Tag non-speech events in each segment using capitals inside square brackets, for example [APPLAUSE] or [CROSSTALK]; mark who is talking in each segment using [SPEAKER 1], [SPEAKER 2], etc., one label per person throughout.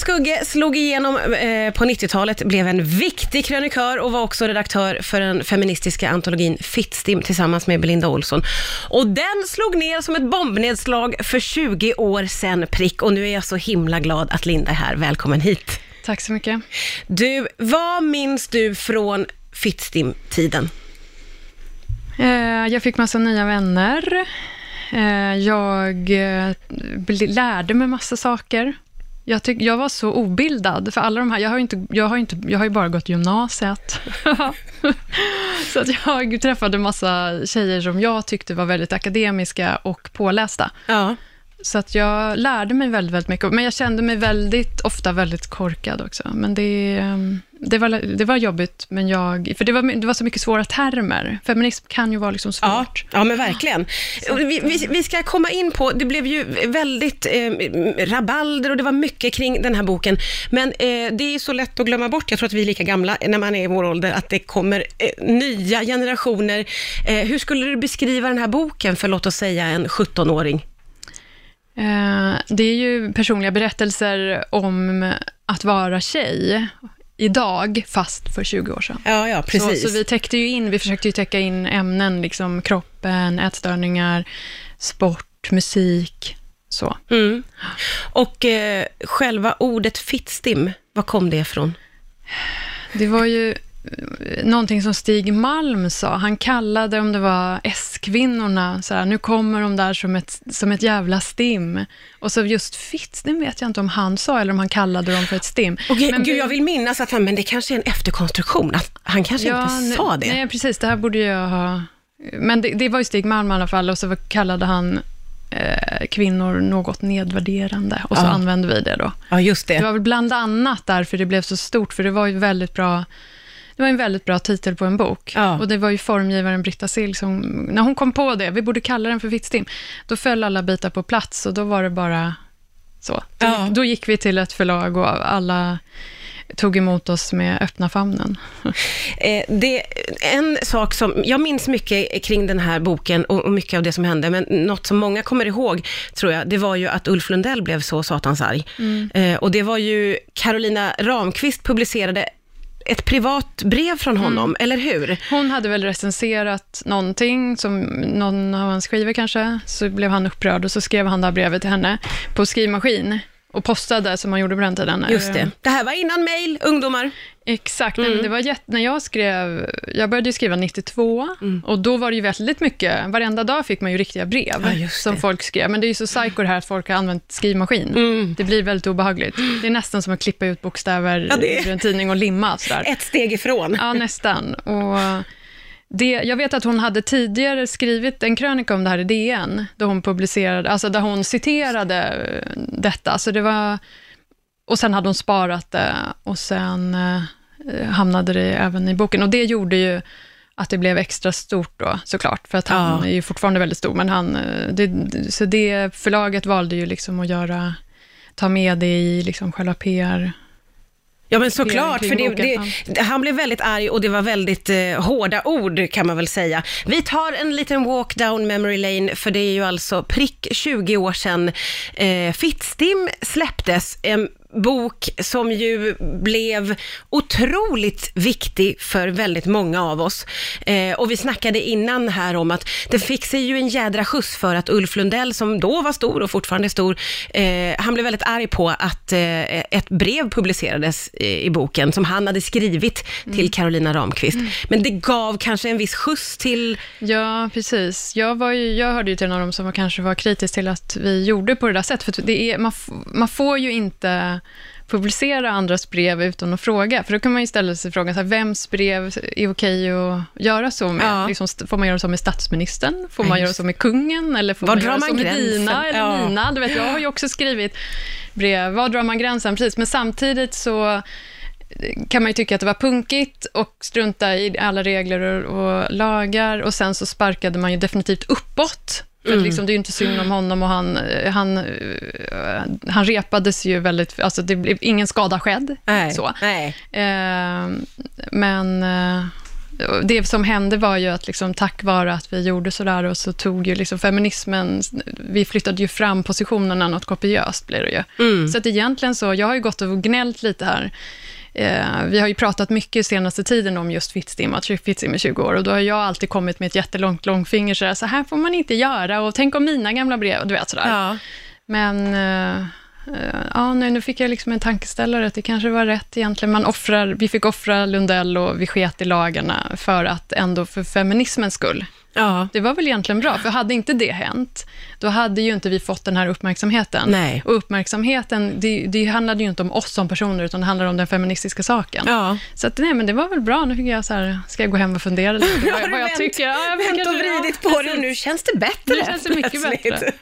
[SPEAKER 1] Skugge slog igenom eh, på 90-talet, blev en viktig krönikör och var också redaktör för den feministiska antologin Fittstim tillsammans med Belinda Olsson. Och den slog ner som ett bombnedslag för 20 år sedan prick och nu är jag så himla glad att Linda är här. Välkommen hit.
[SPEAKER 2] Tack så mycket.
[SPEAKER 1] Du, vad minns du från Fittstim-tiden?
[SPEAKER 2] Eh, jag fick massa nya vänner. Eh, jag eh, lärde mig massa saker. Jag, tyck, jag var så obildad, för alla de här, jag har ju, inte, jag har inte, jag har ju bara gått gymnasiet. [LAUGHS] så att jag träffade massa tjejer som jag tyckte var väldigt akademiska och pålästa.
[SPEAKER 1] Ja.
[SPEAKER 2] Så att jag lärde mig väldigt, väldigt mycket. Men jag kände mig väldigt, ofta väldigt korkad också. Men det, ehm, det, var, det var jobbigt, men jag... För det var, det var så mycket svåra termer. Feminism kan ju vara liksom
[SPEAKER 1] Ja,
[SPEAKER 2] svårt.
[SPEAKER 1] ja men verkligen. Vi, vi, vi ska komma in på, det blev ju väldigt eh, rabalder och det var mycket kring den här boken. Men eh, det är så lätt att glömma bort, jag tror att vi är lika gamla när man är i vår ålder, att det kommer eh, nya generationer. Eh, hur skulle du beskriva den här boken för, låt oss säga, en 17-åring?
[SPEAKER 2] Eh, det är ju personliga berättelser om att vara tjej idag, fast för 20 år sedan.
[SPEAKER 1] Ja, ja, precis.
[SPEAKER 2] Så, så vi täckte ju in, vi försökte ju täcka in ämnen, liksom kroppen, ätstörningar, sport, musik, så.
[SPEAKER 1] Mm. Och eh, själva ordet fittstim, var kom det ifrån?
[SPEAKER 2] Det var ju någonting som Stig Malm sa. Han kallade, om det var S-kvinnorna, så här, nu kommer de där som ett, som ett jävla stim. Och så just fittstim vet jag inte om han sa, eller om han kallade dem för ett stim.
[SPEAKER 1] Gud,
[SPEAKER 2] Men
[SPEAKER 1] gud, jag vill minnas att han, men det kanske är en efterkonstruktion, att han kanske inte
[SPEAKER 2] nej-
[SPEAKER 1] sa det.
[SPEAKER 2] Nej, precis. Det här borde jag ha... Men det, det var ju Stig Malm i alla fall, och så kallade han eh, kvinnor något nedvärderande, och så
[SPEAKER 1] Ja.
[SPEAKER 2] använde vi det då.
[SPEAKER 1] Ja, just det.
[SPEAKER 2] Det var väl bland annat därför det blev så stort, för det var ju väldigt bra det var en väldigt bra titel på en bok.
[SPEAKER 1] Ja.
[SPEAKER 2] Och det var ju formgivaren Britta Silk som, när hon kom på det, vi borde kalla den för Fittstim, då föll alla bitar på plats och då var det bara så. Då,
[SPEAKER 1] Ja.
[SPEAKER 2] då gick vi till ett förlag och alla tog emot oss med öppna famnen. [LAUGHS]
[SPEAKER 1] Eh, det, en sak som, jag minns mycket kring den här boken och, mycket av det som hände, men något som många kommer ihåg, tror jag, det var ju att Ulf Lundell blev så satans arg. Eh, och det var ju, Carolina Ramqvist publicerade ett privat brev från honom, eller hur?
[SPEAKER 2] Hon hade väl recenserat någonting, som någon av hans skivor kanske, så blev han upprörd och så skrev han det här brevet till henne på skrivmaskin och postade som man gjorde på den tiden.
[SPEAKER 1] Just
[SPEAKER 2] Eh,
[SPEAKER 1] det. Det här var innan mail, ungdomar.
[SPEAKER 2] Exakt, Nej, men det var jätte, när jag skrev, jag började skriva 92 och då var det ju väldigt mycket, varenda dag fick man ju riktiga brev
[SPEAKER 1] Ja,
[SPEAKER 2] som
[SPEAKER 1] det.
[SPEAKER 2] folk skrev, men det är ju så psycho det här att folk har använt skrivmaskin. Det blir väldigt obehagligt. Det är nästan som att klippa ut bokstäver
[SPEAKER 1] Ja, det
[SPEAKER 2] ur en tidning och limma sådär.
[SPEAKER 1] Ett steg ifrån.
[SPEAKER 2] Ja, nästan. Och det, jag vet att hon hade tidigare skrivit en krönika om det här i DN, då hon publicerade, alltså där hon citerade eh, detta. Så det var, och sen hade hon sparat det och sen eh, hamnade det även i boken. Och det gjorde ju att det blev extra stort då, såklart, för att han
[SPEAKER 1] Ja.
[SPEAKER 2] är ju fortfarande väldigt stor, men han, eh, det, så det förlaget valde ju liksom att göra, ta med det i liksom själva PR.
[SPEAKER 1] Ja men såklart, för det, det, han blev väldigt arg och det var väldigt eh, hårda ord kan man väl säga. Vi tar en liten walk down memory lane, för det är ju alltså prick 20 år sedan eh, Fittstim släpptes. En bok som ju blev otroligt viktig för väldigt många av oss. Eh, och vi snackade innan här om att det fick sig ju en jädra skjuts för att Ulf Lundell, som då var stor och fortfarande är stor, eh, han blev väldigt arg på att eh, ett brev publicerades i, i boken som han hade skrivit till Carolina Ramqvist. Men det gav kanske en viss skjuts till...
[SPEAKER 2] Ja, precis. Jag, var ju, jag hörde ju till en av dem som var, kanske var kritisk till att vi gjorde på det där sättet. För det är, man, man får ju inte publicera andras brev utan att fråga. För då kan man ju ställa sig frågan, så här, vems brev är okej att göra så med?
[SPEAKER 1] Ja.
[SPEAKER 2] Liksom, får man göra så med statsministern? Får man göra så med kungen? Eller får
[SPEAKER 1] Var
[SPEAKER 2] man göra
[SPEAKER 1] man
[SPEAKER 2] så med
[SPEAKER 1] gränsen?
[SPEAKER 2] dina eller
[SPEAKER 1] Ja.
[SPEAKER 2] mina? Du vet, jag har ju också skrivit brev. Var drar man gränsen? Precis, men samtidigt så kan man ju tycka att det var punkigt och strunta i alla regler och, och lagar och sen så sparkade man ju definitivt uppåt. För att liksom, det är ju inte synd om honom och han, han, eh, han repades ju väldigt, alltså det blev ingen skada skedd.
[SPEAKER 1] Nej,
[SPEAKER 2] Så.
[SPEAKER 1] nej.
[SPEAKER 2] Eh, men eh, det som hände var ju att liksom, tack vare att vi gjorde sådär och så tog ju liksom feminismen, vi flyttade ju fram positionerna något kopiöst blir det ju.
[SPEAKER 1] Mm.
[SPEAKER 2] Så att egentligen så, jag har ju gått och gnällt lite här. Eh, vi har ju pratat mycket senaste tiden om just Fittstim, att Fittstim är 20 år och då har jag alltid kommit med ett jättelångt långfinger sådär, så här får man inte göra och tänk om mina gamla brev, du vet sådär.
[SPEAKER 1] Ja.
[SPEAKER 2] Men eh, eh, ja, nej, nu fick jag liksom en tankeställare att det kanske var rätt egentligen. Man offrar, vi fick offra Lundell och vi sket i lagarna för att ändå för feminismens skull.
[SPEAKER 1] Ja.
[SPEAKER 2] Det var väl egentligen bra, för hade inte det hänt, då hade ju inte vi fått den här uppmärksamheten.
[SPEAKER 1] Nej.
[SPEAKER 2] Och uppmärksamheten, det, det handlade ju inte om oss som personer, utan det handlade om den feministiska saken.
[SPEAKER 1] Ja.
[SPEAKER 2] Så att, nej, men det var väl bra. Nu fick jag så här, ska jag gå hem och fundera lite [LAUGHS]
[SPEAKER 1] Nu
[SPEAKER 2] vad, vad jag
[SPEAKER 1] vänt,
[SPEAKER 2] tycker. Ja, jag
[SPEAKER 1] vänt och vridit på det och nu känns det bättre.
[SPEAKER 2] Nu känns det mycket bättre.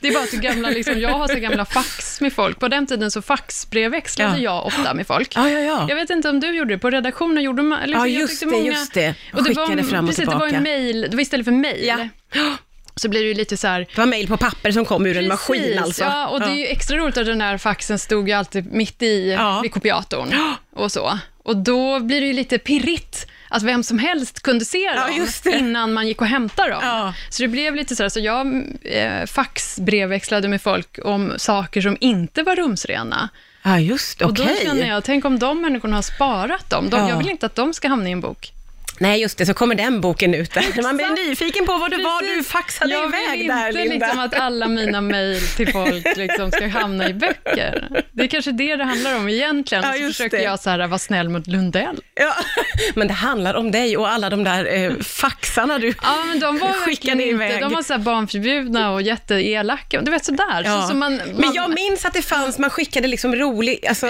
[SPEAKER 2] Det är bara att gamla, liksom, jag har så gamla fax med folk. På den tiden så faxbrevväxlade
[SPEAKER 1] Ja.
[SPEAKER 2] jag ofta med folk.
[SPEAKER 1] Ja, ja, ja.
[SPEAKER 2] Jag vet inte om du gjorde det. På redaktionen gjorde man... Liksom,
[SPEAKER 1] Ja, just det, just det.
[SPEAKER 2] Och det var,
[SPEAKER 1] fram och
[SPEAKER 2] precis, Det var
[SPEAKER 1] tillbaka.
[SPEAKER 2] en mail, det var istället för mail.
[SPEAKER 1] Ja.
[SPEAKER 2] Så blir det ju lite så här...
[SPEAKER 1] Det var mejl på papper som kom ur en maskin
[SPEAKER 2] Precis,
[SPEAKER 1] alltså.
[SPEAKER 2] Ja, och det är ju extra roligt att den här faxen stod ju alltid mitt i
[SPEAKER 1] Ja.
[SPEAKER 2] vid kopiatorn och så. Och då blir det ju lite pirrigt att vem som helst kunde se
[SPEAKER 1] Ja,
[SPEAKER 2] dem
[SPEAKER 1] just det.
[SPEAKER 2] innan man gick och hämtade dem.
[SPEAKER 1] Ja.
[SPEAKER 2] Så det blev lite så här, så jag eh, faxbrevväxlade med folk om saker som inte var rumsrena.
[SPEAKER 1] Ja, just
[SPEAKER 2] Och då känner jag, tänk om de människorna har sparat dem. De,
[SPEAKER 1] Ja.
[SPEAKER 2] Jag vill inte att de ska hamna i en bok.
[SPEAKER 1] Nej, just det, så kommer den boken ut där. Man blir nyfiken på vad det var du faxade
[SPEAKER 2] jag
[SPEAKER 1] iväg
[SPEAKER 2] vill
[SPEAKER 1] där,
[SPEAKER 2] inte
[SPEAKER 1] Linda.
[SPEAKER 2] liksom att alla mina mejl till folk liksom ska hamna i böcker. Det är kanske det det handlar om egentligen.
[SPEAKER 1] Ja,
[SPEAKER 2] så försöker
[SPEAKER 1] det.
[SPEAKER 2] jag så här, vara snäll mot Lundell.
[SPEAKER 1] Ja, [LAUGHS] men det handlar om dig och alla de där eh, faxarna du
[SPEAKER 2] Ja, men de var
[SPEAKER 1] skickade
[SPEAKER 2] verkligen inte,
[SPEAKER 1] iväg.
[SPEAKER 2] de var så här barnförbjudna och jätteelaka. Du vet sådär.
[SPEAKER 1] Ja.
[SPEAKER 2] Så, så man,
[SPEAKER 1] Men
[SPEAKER 2] man,
[SPEAKER 1] jag minns att det fanns, man skickade liksom rolig, alltså,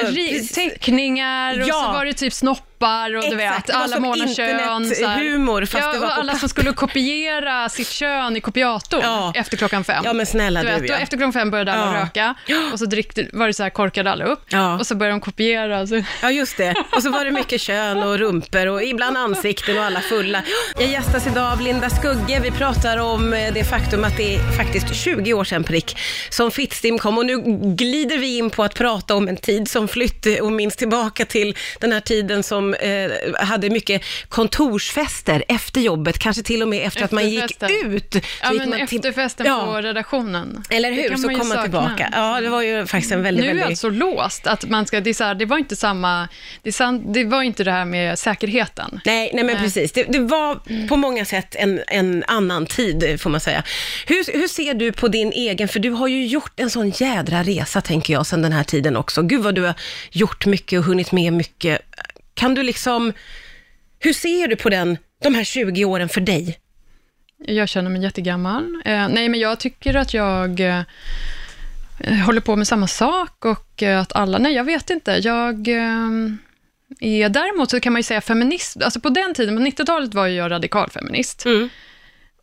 [SPEAKER 2] teckningar och
[SPEAKER 1] Ja.
[SPEAKER 2] så var det typ snoppar och du
[SPEAKER 1] Exakt,
[SPEAKER 2] vet, alla
[SPEAKER 1] som
[SPEAKER 2] månaders kön. så här.
[SPEAKER 1] internethumor, fast
[SPEAKER 2] ja,
[SPEAKER 1] det var på
[SPEAKER 2] alla som skulle kopiera sitt kön i kopiatorn
[SPEAKER 1] Ja.
[SPEAKER 2] efter klockan fem.
[SPEAKER 1] Ja men snälla
[SPEAKER 2] Du
[SPEAKER 1] du,
[SPEAKER 2] vet,
[SPEAKER 1] ja.
[SPEAKER 2] efter klockan fem började alla
[SPEAKER 1] Ja.
[SPEAKER 2] röka och så drickte, var det så här korkade alla upp
[SPEAKER 1] Ja.
[SPEAKER 2] och så började de kopiera. Så.
[SPEAKER 1] Ja, just det. Och så var det mycket kön och rumpor och ibland ansikten och alla fulla. Jag gästas idag av Linda Skugge. Vi pratar om eh, det faktum att det är faktiskt 20 år sedan prick som Fittstim kom och nu glider vi in på att prata om en tid som flytt och minns tillbaka till den här tiden som eh, hade mycket kontorsfester efter jobbet, kanske till och med efter att man gick ut.
[SPEAKER 2] Ja,
[SPEAKER 1] gick
[SPEAKER 2] men
[SPEAKER 1] man till-
[SPEAKER 2] efterfesten
[SPEAKER 1] Ja.
[SPEAKER 2] på redaktionen.
[SPEAKER 1] Eller hur, så kom man
[SPEAKER 2] sakna.
[SPEAKER 1] tillbaka. Ja, det var ju faktiskt en väldigt,
[SPEAKER 2] Nu
[SPEAKER 1] väldigt...
[SPEAKER 2] allt så låst att man ska, det, är så här, det var inte samma, det, det var inte det här med säkerheten.
[SPEAKER 1] Nej, nej men
[SPEAKER 2] Nej.
[SPEAKER 1] precis. Det, det var på många sätt en, en annan tid, får man säga. Hur, hur ser du på din egen, för du har ju gjort en sån jädra resa, tänker jag, sedan den här tiden också. Gud vad du har gjort mycket och hunnit med mycket. Kan du liksom, hur ser du på den, de här 20 åren för dig?
[SPEAKER 2] Jag känner mig jättegammal. Eh, nej, men jag tycker att jag eh, håller på med samma sak och eh, att alla, nej jag vet inte, jag eh, är däremot så kan man ju säga feminist, alltså på den tiden, på 90-talet var jag radikalfeminist.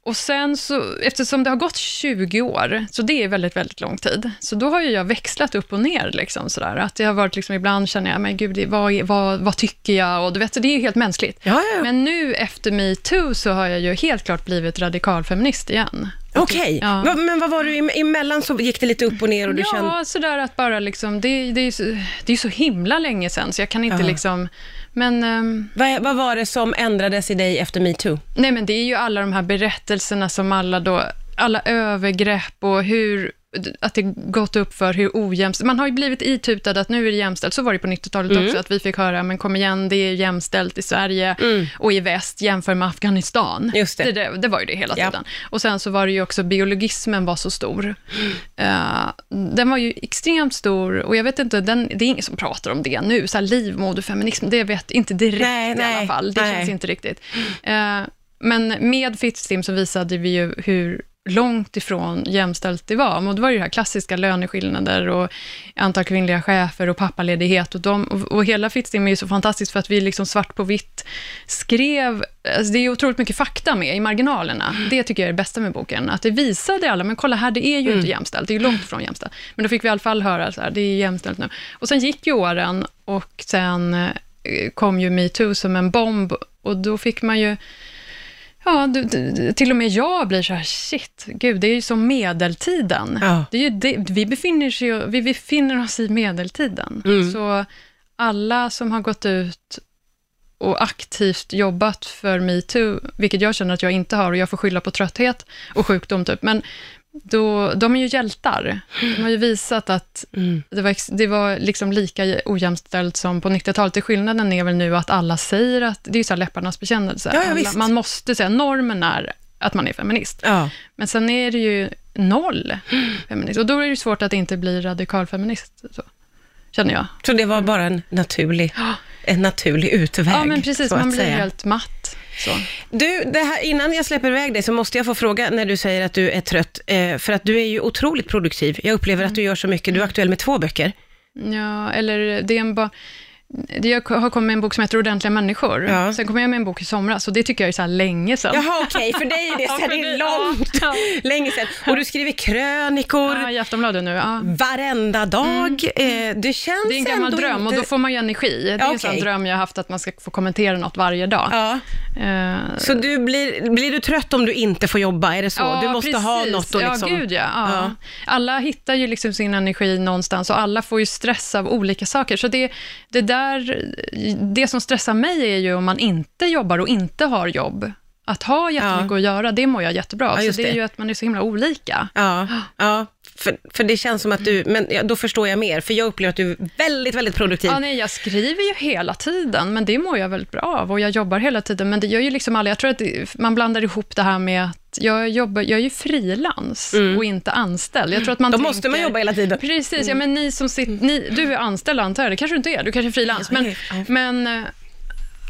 [SPEAKER 2] Och sen så, eftersom det har gått 20 år, så det är väldigt, väldigt lång tid, så då har ju jag växlat upp och ner. Liksom, sådär. Att det har varit, liksom, ibland känner jag, men gud, vad, vad, vad tycker jag? Och du vet, det är ju helt mänskligt.
[SPEAKER 1] Ja, ja.
[SPEAKER 2] Men nu efter metoo så har jag ju helt klart blivit radikalfeminist igen.
[SPEAKER 1] Okej,
[SPEAKER 2] Ja.
[SPEAKER 1] Va- men vad var du em- emellan så gick det lite upp och ner och du
[SPEAKER 2] ja,
[SPEAKER 1] kände...
[SPEAKER 2] sådär att bara liksom, det, det, är så, det är så himla länge sedan, så jag kan inte
[SPEAKER 1] Ja.
[SPEAKER 2] liksom, men... ehm,
[SPEAKER 1] Vad, vad var det som ändrades i dig efter metoo?
[SPEAKER 2] Nej, men det är ju alla de här berättelserna som alla då, alla övergrepp och hur, att det gått upp för hur ojämställt, man har ju blivit itutad att nu är det jämställt, så var det på 90-talet
[SPEAKER 1] Mm.
[SPEAKER 2] också, att vi fick höra, men kom igen, det är jämställt i Sverige och i väst, jämför med Afghanistan.
[SPEAKER 1] Mm. Just det.
[SPEAKER 2] Det, det, var ju det hela
[SPEAKER 1] Ja.
[SPEAKER 2] tiden. Och sen så var det ju också, biologismen var så stor. Eh, den var ju extremt stor, och jag vet inte, den, det är ingen som pratar om det nu, så här livmoderfeminism, det vet inte direkt
[SPEAKER 1] Nej,
[SPEAKER 2] i
[SPEAKER 1] nej,
[SPEAKER 2] alla fall, det
[SPEAKER 1] nej.
[SPEAKER 2] känns inte riktigt. Eh, men med Fittstim så visade vi ju hur långt ifrån jämställt det var. Och det var ju det här klassiska löneskillnader och antal kvinnliga chefer och pappaledighet. Och, de, och, hela Fittstim är ju så fantastiskt för att vi liksom svart på vitt skrev, alltså det är ju otroligt mycket fakta med i marginalerna. Det tycker jag är det bästa med boken, att det visade alla, men kolla här, det är ju inte jämställt, det är ju långt ifrån jämställt. Men då fick vi i alla fall höra så här, det är jämställt nu. Och sen gick ju åren och sen eh, kom ju metoo som en bomb och då fick man ju Ja, du, du, till och med jag blir så här, shit, gud, det är ju som medeltiden.
[SPEAKER 1] Ja.
[SPEAKER 2] Det är det, vi, befinner ju- vi befinner oss i medeltiden.
[SPEAKER 1] Mm.
[SPEAKER 2] Så alla som har gått ut och aktivt jobbat för metoo, vilket jag känner att jag inte har, och jag får skylla på trötthet och sjukdom, typ. Men då, de är ju hjältar. De har ju visat att
[SPEAKER 1] Mm.
[SPEAKER 2] det var, det var liksom lika ojämställt som på 90-talet. Det skillnaden är väl nu att alla säger att, det är ju så här läpparnas bekännelse.
[SPEAKER 1] Ja, ja,
[SPEAKER 2] alla, man måste säga, normen är att man är feminist.
[SPEAKER 1] Ja.
[SPEAKER 2] Men sen är det ju noll feminist. Och då är det svårt att inte bli radikal feminist, så, känner jag.
[SPEAKER 1] Så det var bara en naturlig, en naturlig utväg,
[SPEAKER 2] Ja, men precis. Man blir helt matt. Så.
[SPEAKER 1] Du, det här, innan jag släpper iväg dig så måste jag få fråga när du säger att du är trött, eh, för att du är ju otroligt produktiv. Jag upplever att du gör så mycket. Du är aktuell med två böcker.
[SPEAKER 2] Ja, eller det är en ba- det jag har kommit med en bok som heter Ordentliga människor.
[SPEAKER 1] Ja.
[SPEAKER 2] Sen kom jag med en bok i somras, och det tycker jag är så länge sedan.
[SPEAKER 1] Jaha, okej, för dig är det, [LAUGHS] här, det är långt,
[SPEAKER 2] ja.
[SPEAKER 1] länge sedan. Och du skriver krönikor
[SPEAKER 2] Ja, i Aftonbladet nu. Ja.
[SPEAKER 1] varenda dag. Eh, det känns
[SPEAKER 2] Det är en gammal dröm,
[SPEAKER 1] inte...
[SPEAKER 2] och då får man ju energi. Det är en sån
[SPEAKER 1] Okej.
[SPEAKER 2] dröm jag har haft, att man ska få kommentera något varje dag.
[SPEAKER 1] Ja,
[SPEAKER 2] Eh,
[SPEAKER 1] så du blir, blir du trött om du inte får jobba? Är det så?
[SPEAKER 2] Ja,
[SPEAKER 1] du måste ha
[SPEAKER 2] precis.
[SPEAKER 1] något att liksom...
[SPEAKER 2] Ja, gud ja. Ja. Alla hittar ju liksom sin energi någonstans och alla får ju stress av olika saker. Så det, det, där, det som stressar mig är ju om man inte jobbar och inte har jobb. Att ha jättemycket
[SPEAKER 1] Ja.
[SPEAKER 2] att göra, det mår jag jättebra.
[SPEAKER 1] Ja,
[SPEAKER 2] så
[SPEAKER 1] just
[SPEAKER 2] det är
[SPEAKER 1] det.
[SPEAKER 2] ju att man är så himla olika.
[SPEAKER 1] Ja, ja för, för det känns som att du, men ja, då förstår jag mer, för jag upplever att du är väldigt, väldigt produktiv.
[SPEAKER 2] Ja, nej, jag skriver ju hela tiden, men det mår jag väldigt bra av och jag jobbar hela tiden, men det gör ju liksom alla, jag tror att det, man blandar ihop det här med att jag, jobbar, jag är ju frilans och inte anställd. Jag tror att man
[SPEAKER 1] Då
[SPEAKER 2] tänker,
[SPEAKER 1] måste man jobba hela tiden.
[SPEAKER 2] Precis, ja men ni som sitter, ni, du är anställd antar jag, det kanske du inte är, du kanske är frilans, men, men eh,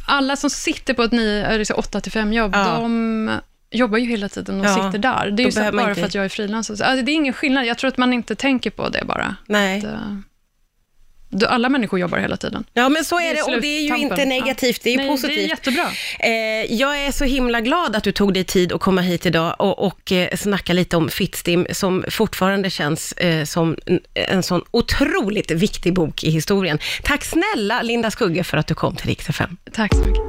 [SPEAKER 2] alla som sitter på ett 8 till 5 jobb,
[SPEAKER 1] Ja.
[SPEAKER 2] de jobbar ju hela tiden och
[SPEAKER 1] Ja,
[SPEAKER 2] sitter där. Det är ju så bara
[SPEAKER 1] inte-
[SPEAKER 2] för att jag är frilans. Alltså, det är ingen skillnad, jag tror att man inte tänker på det bara.
[SPEAKER 1] Nej.
[SPEAKER 2] Att, eh, då- alla människor jobbar hela tiden.
[SPEAKER 1] Ja, men så är
[SPEAKER 2] Det
[SPEAKER 1] och det är ju inte negativt, det är ju
[SPEAKER 2] Nej,
[SPEAKER 1] positivt.
[SPEAKER 2] Det är jättebra.
[SPEAKER 1] Eh, jag är så himla glad att du tog dig tid att komma hit idag och, och eh, snacka lite om Fittstim, som fortfarande känns eh, som en, en sån otroligt viktig bok i historien. Tack snälla Linda Skugge för att du kom till Rix FM.
[SPEAKER 2] Tack så mycket.